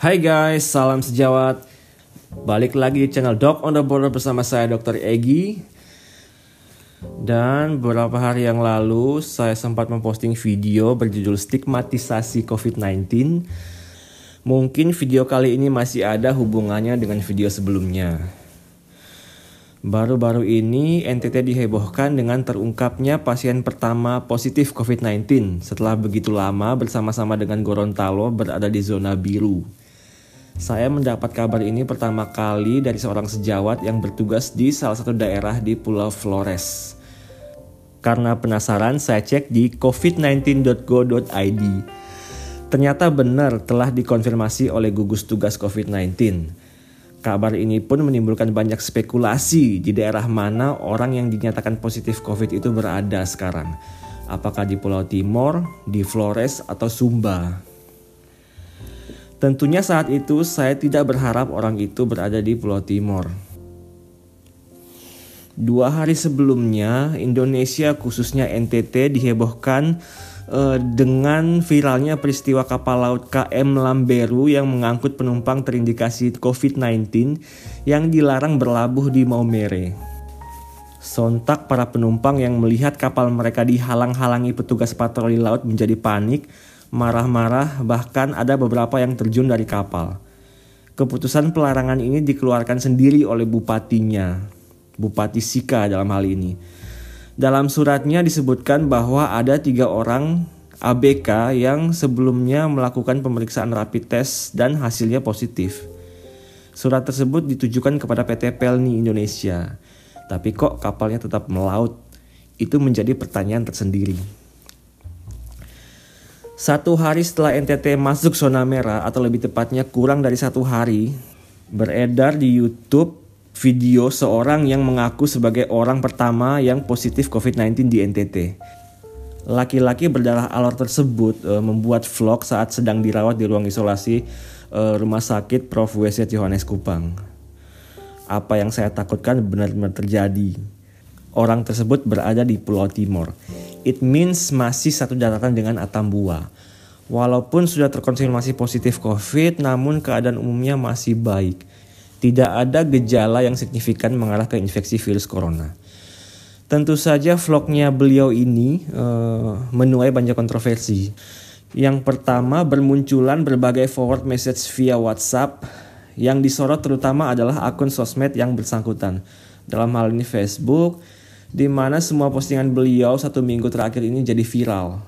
Hai guys, salam sejawat. Balik lagi di channel Doc on the Border bersama saya Dr. Egi. Dan beberapa hari yang lalu saya sempat memposting video berjudul stigmatisasi COVID-19. Mungkin video kali ini masih ada hubungannya dengan video sebelumnya. Baru-baru ini NTT dihebohkan dengan terungkapnya pasien pertama positif COVID-19 setelah begitu lama bersama-sama dengan Gorontalo berada di zona biru. Saya mendapat kabar ini pertama kali dari seorang sejawat yang bertugas di salah satu daerah di Pulau Flores. Karena penasaran, saya cek di covid19.go.id. Ternyata benar telah dikonfirmasi oleh gugus tugas COVID-19 Kabar ini pun menimbulkan banyak spekulasi di daerah mana orang yang dinyatakan positif COVID itu berada sekarang. Apakah di Pulau Timor, di Flores, atau Sumba? Tentunya saat itu saya tidak berharap orang itu berada di Pulau Timor. Dua hari sebelumnya, Indonesia khususnya NTT dihebohkan uh, dengan viralnya peristiwa kapal laut KM Lamberu yang mengangkut penumpang terindikasi COVID-19 yang dilarang berlabuh di Maumere. Sontak para penumpang yang melihat kapal mereka dihalang-halangi petugas patroli laut menjadi panik, marah-marah, bahkan ada beberapa yang terjun dari kapal. Keputusan pelarangan ini dikeluarkan sendiri oleh bupatinya, Bupati Sika dalam hal ini dalam suratnya disebutkan bahwa ada tiga orang ABK yang sebelumnya melakukan pemeriksaan rapid test dan hasilnya positif. Surat tersebut ditujukan kepada PT Pelni Indonesia. Tapi kok kapalnya tetap melaut? Itu menjadi pertanyaan tersendiri. Satu hari setelah NTT masuk zona merah atau lebih tepatnya kurang dari satu hari, beredar di YouTube video seorang yang mengaku sebagai orang pertama yang positif COVID-19 di NTT. Laki-laki berdarah alor tersebut e, membuat vlog saat sedang dirawat di ruang isolasi e, Rumah Sakit Prof. W.C. Yohanes Kupang. Apa yang saya takutkan benar-benar terjadi. Orang tersebut berada di Pulau Timor. It means masih satu daratan dengan Atambua. Walaupun sudah terkonfirmasi positif COVID, namun keadaan umumnya masih baik tidak ada gejala yang signifikan mengarah ke infeksi virus corona. Tentu saja vlognya beliau ini uh, menuai banyak kontroversi. Yang pertama bermunculan berbagai forward message via WhatsApp yang disorot terutama adalah akun sosmed yang bersangkutan. Dalam hal ini Facebook, di mana semua postingan beliau satu minggu terakhir ini jadi viral.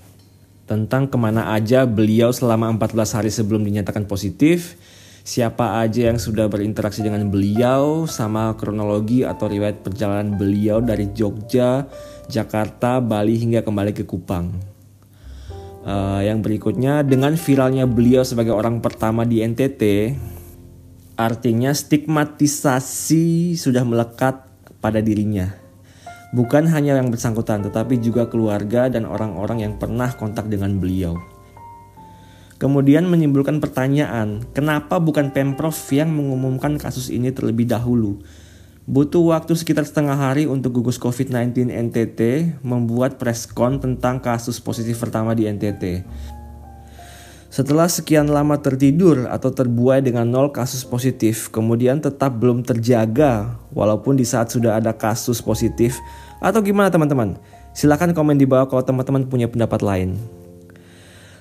Tentang ke mana aja beliau selama 14 hari sebelum dinyatakan positif, siapa aja yang sudah berinteraksi dengan beliau sama kronologi atau riwayat perjalanan beliau dari Jogja, Jakarta, Bali hingga kembali ke Kupang. Uh, yang berikutnya dengan viralnya beliau sebagai orang pertama di NTT, artinya stigmatisasi sudah melekat pada dirinya. Bukan hanya yang bersangkutan, tetapi juga keluarga dan orang-orang yang pernah kontak dengan beliau. Kemudian menimbulkan pertanyaan, kenapa bukan Pemprov yang mengumumkan kasus ini terlebih dahulu? Butuh waktu sekitar setengah hari untuk gugus COVID-19 NTT membuat preskon tentang kasus positif pertama di NTT. Setelah sekian lama tertidur atau terbuai dengan nol kasus positif, kemudian tetap belum terjaga walaupun di saat sudah ada kasus positif, atau gimana teman-teman? Silahkan komen di bawah kalau teman-teman punya pendapat lain.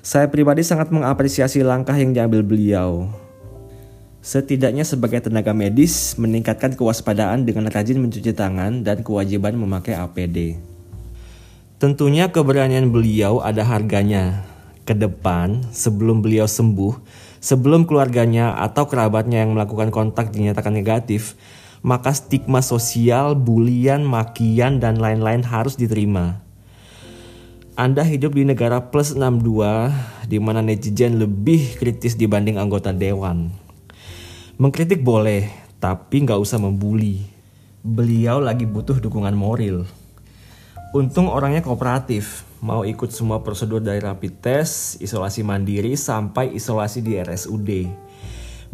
Saya pribadi sangat mengapresiasi langkah yang diambil beliau. Setidaknya sebagai tenaga medis, meningkatkan kewaspadaan dengan rajin mencuci tangan dan kewajiban memakai APD. Tentunya keberanian beliau ada harganya. Ke depan, sebelum beliau sembuh, sebelum keluarganya atau kerabatnya yang melakukan kontak dinyatakan negatif, maka stigma sosial, bulian, makian, dan lain-lain harus diterima. Anda hidup di negara plus 62 di mana netizen lebih kritis dibanding anggota dewan. Mengkritik boleh, tapi nggak usah membuli. Beliau lagi butuh dukungan moral. Untung orangnya kooperatif, mau ikut semua prosedur dari rapid test, isolasi mandiri, sampai isolasi di RSUD.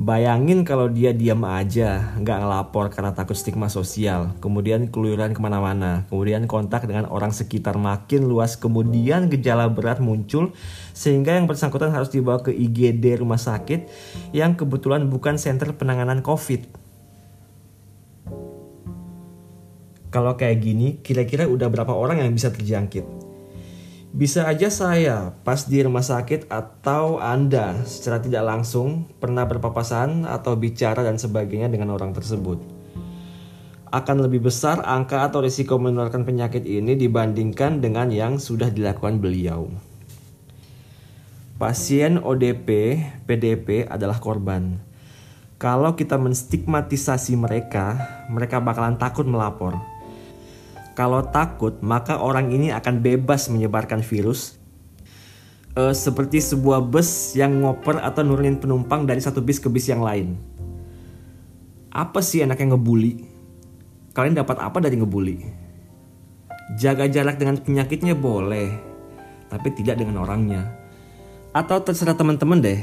Bayangin kalau dia diam aja, nggak ngelapor karena takut stigma sosial, kemudian keluyuran ke mana-mana, kemudian kontak dengan orang sekitar makin luas, kemudian gejala berat muncul, sehingga yang bersangkutan harus dibawa ke IGD rumah sakit yang kebetulan bukan center penanganan COVID. Kalau kayak gini, kira-kira udah berapa orang yang bisa terjangkit? Bisa aja saya pas di rumah sakit atau Anda secara tidak langsung pernah berpapasan atau bicara dan sebagainya dengan orang tersebut. Akan lebih besar angka atau risiko menularkan penyakit ini dibandingkan dengan yang sudah dilakukan beliau. Pasien ODP, PDP adalah korban. Kalau kita menstigmatisasi mereka, mereka bakalan takut melapor kalau takut, maka orang ini akan bebas menyebarkan virus. E, seperti sebuah bus yang ngoper atau nurunin penumpang dari satu bis ke bis yang lain. Apa sih enaknya ngebully? Kalian dapat apa dari ngebully? Jaga jarak dengan penyakitnya boleh, tapi tidak dengan orangnya. Atau terserah teman-teman deh,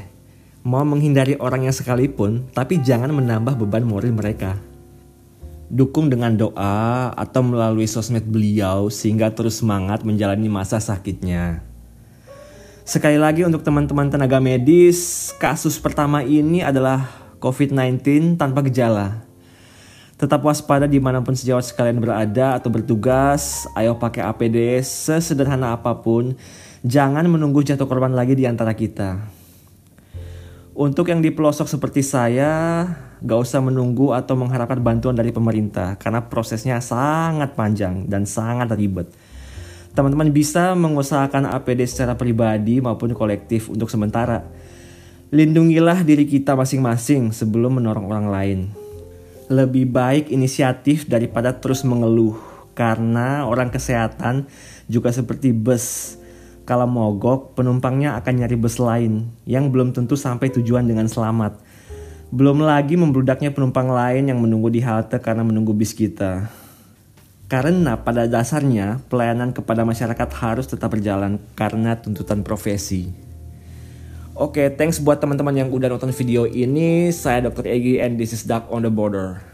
mau menghindari orangnya sekalipun, tapi jangan menambah beban moral mereka dukung dengan doa atau melalui sosmed beliau sehingga terus semangat menjalani masa sakitnya. Sekali lagi untuk teman-teman tenaga medis, kasus pertama ini adalah COVID-19 tanpa gejala. Tetap waspada di mana pun sejawat sekalian berada atau bertugas, ayo pakai APD sesederhana apa pun, jangan menunggu jatuh korban lagi di antara kita. Untuk yang di pelosok seperti saya, gak usah menunggu atau mengharapkan bantuan dari pemerintah karena prosesnya sangat panjang dan sangat ribet. Teman-teman bisa mengusahakan APD secara pribadi maupun kolektif untuk sementara. Lindungilah diri kita masing-masing sebelum menorong orang lain. Lebih baik inisiatif daripada terus mengeluh karena orang kesehatan juga seperti bus kalau mogok, penumpangnya akan nyari bus lain yang belum tentu sampai tujuan dengan selamat. Belum lagi membludaknya penumpang lain yang menunggu di halte karena menunggu bis kita. Karena pada dasarnya pelayanan kepada masyarakat harus tetap berjalan karena tuntutan profesi. Oke, okay, thanks buat teman-teman yang udah nonton video ini. Saya Dr. Egi and this is Duck on the Border.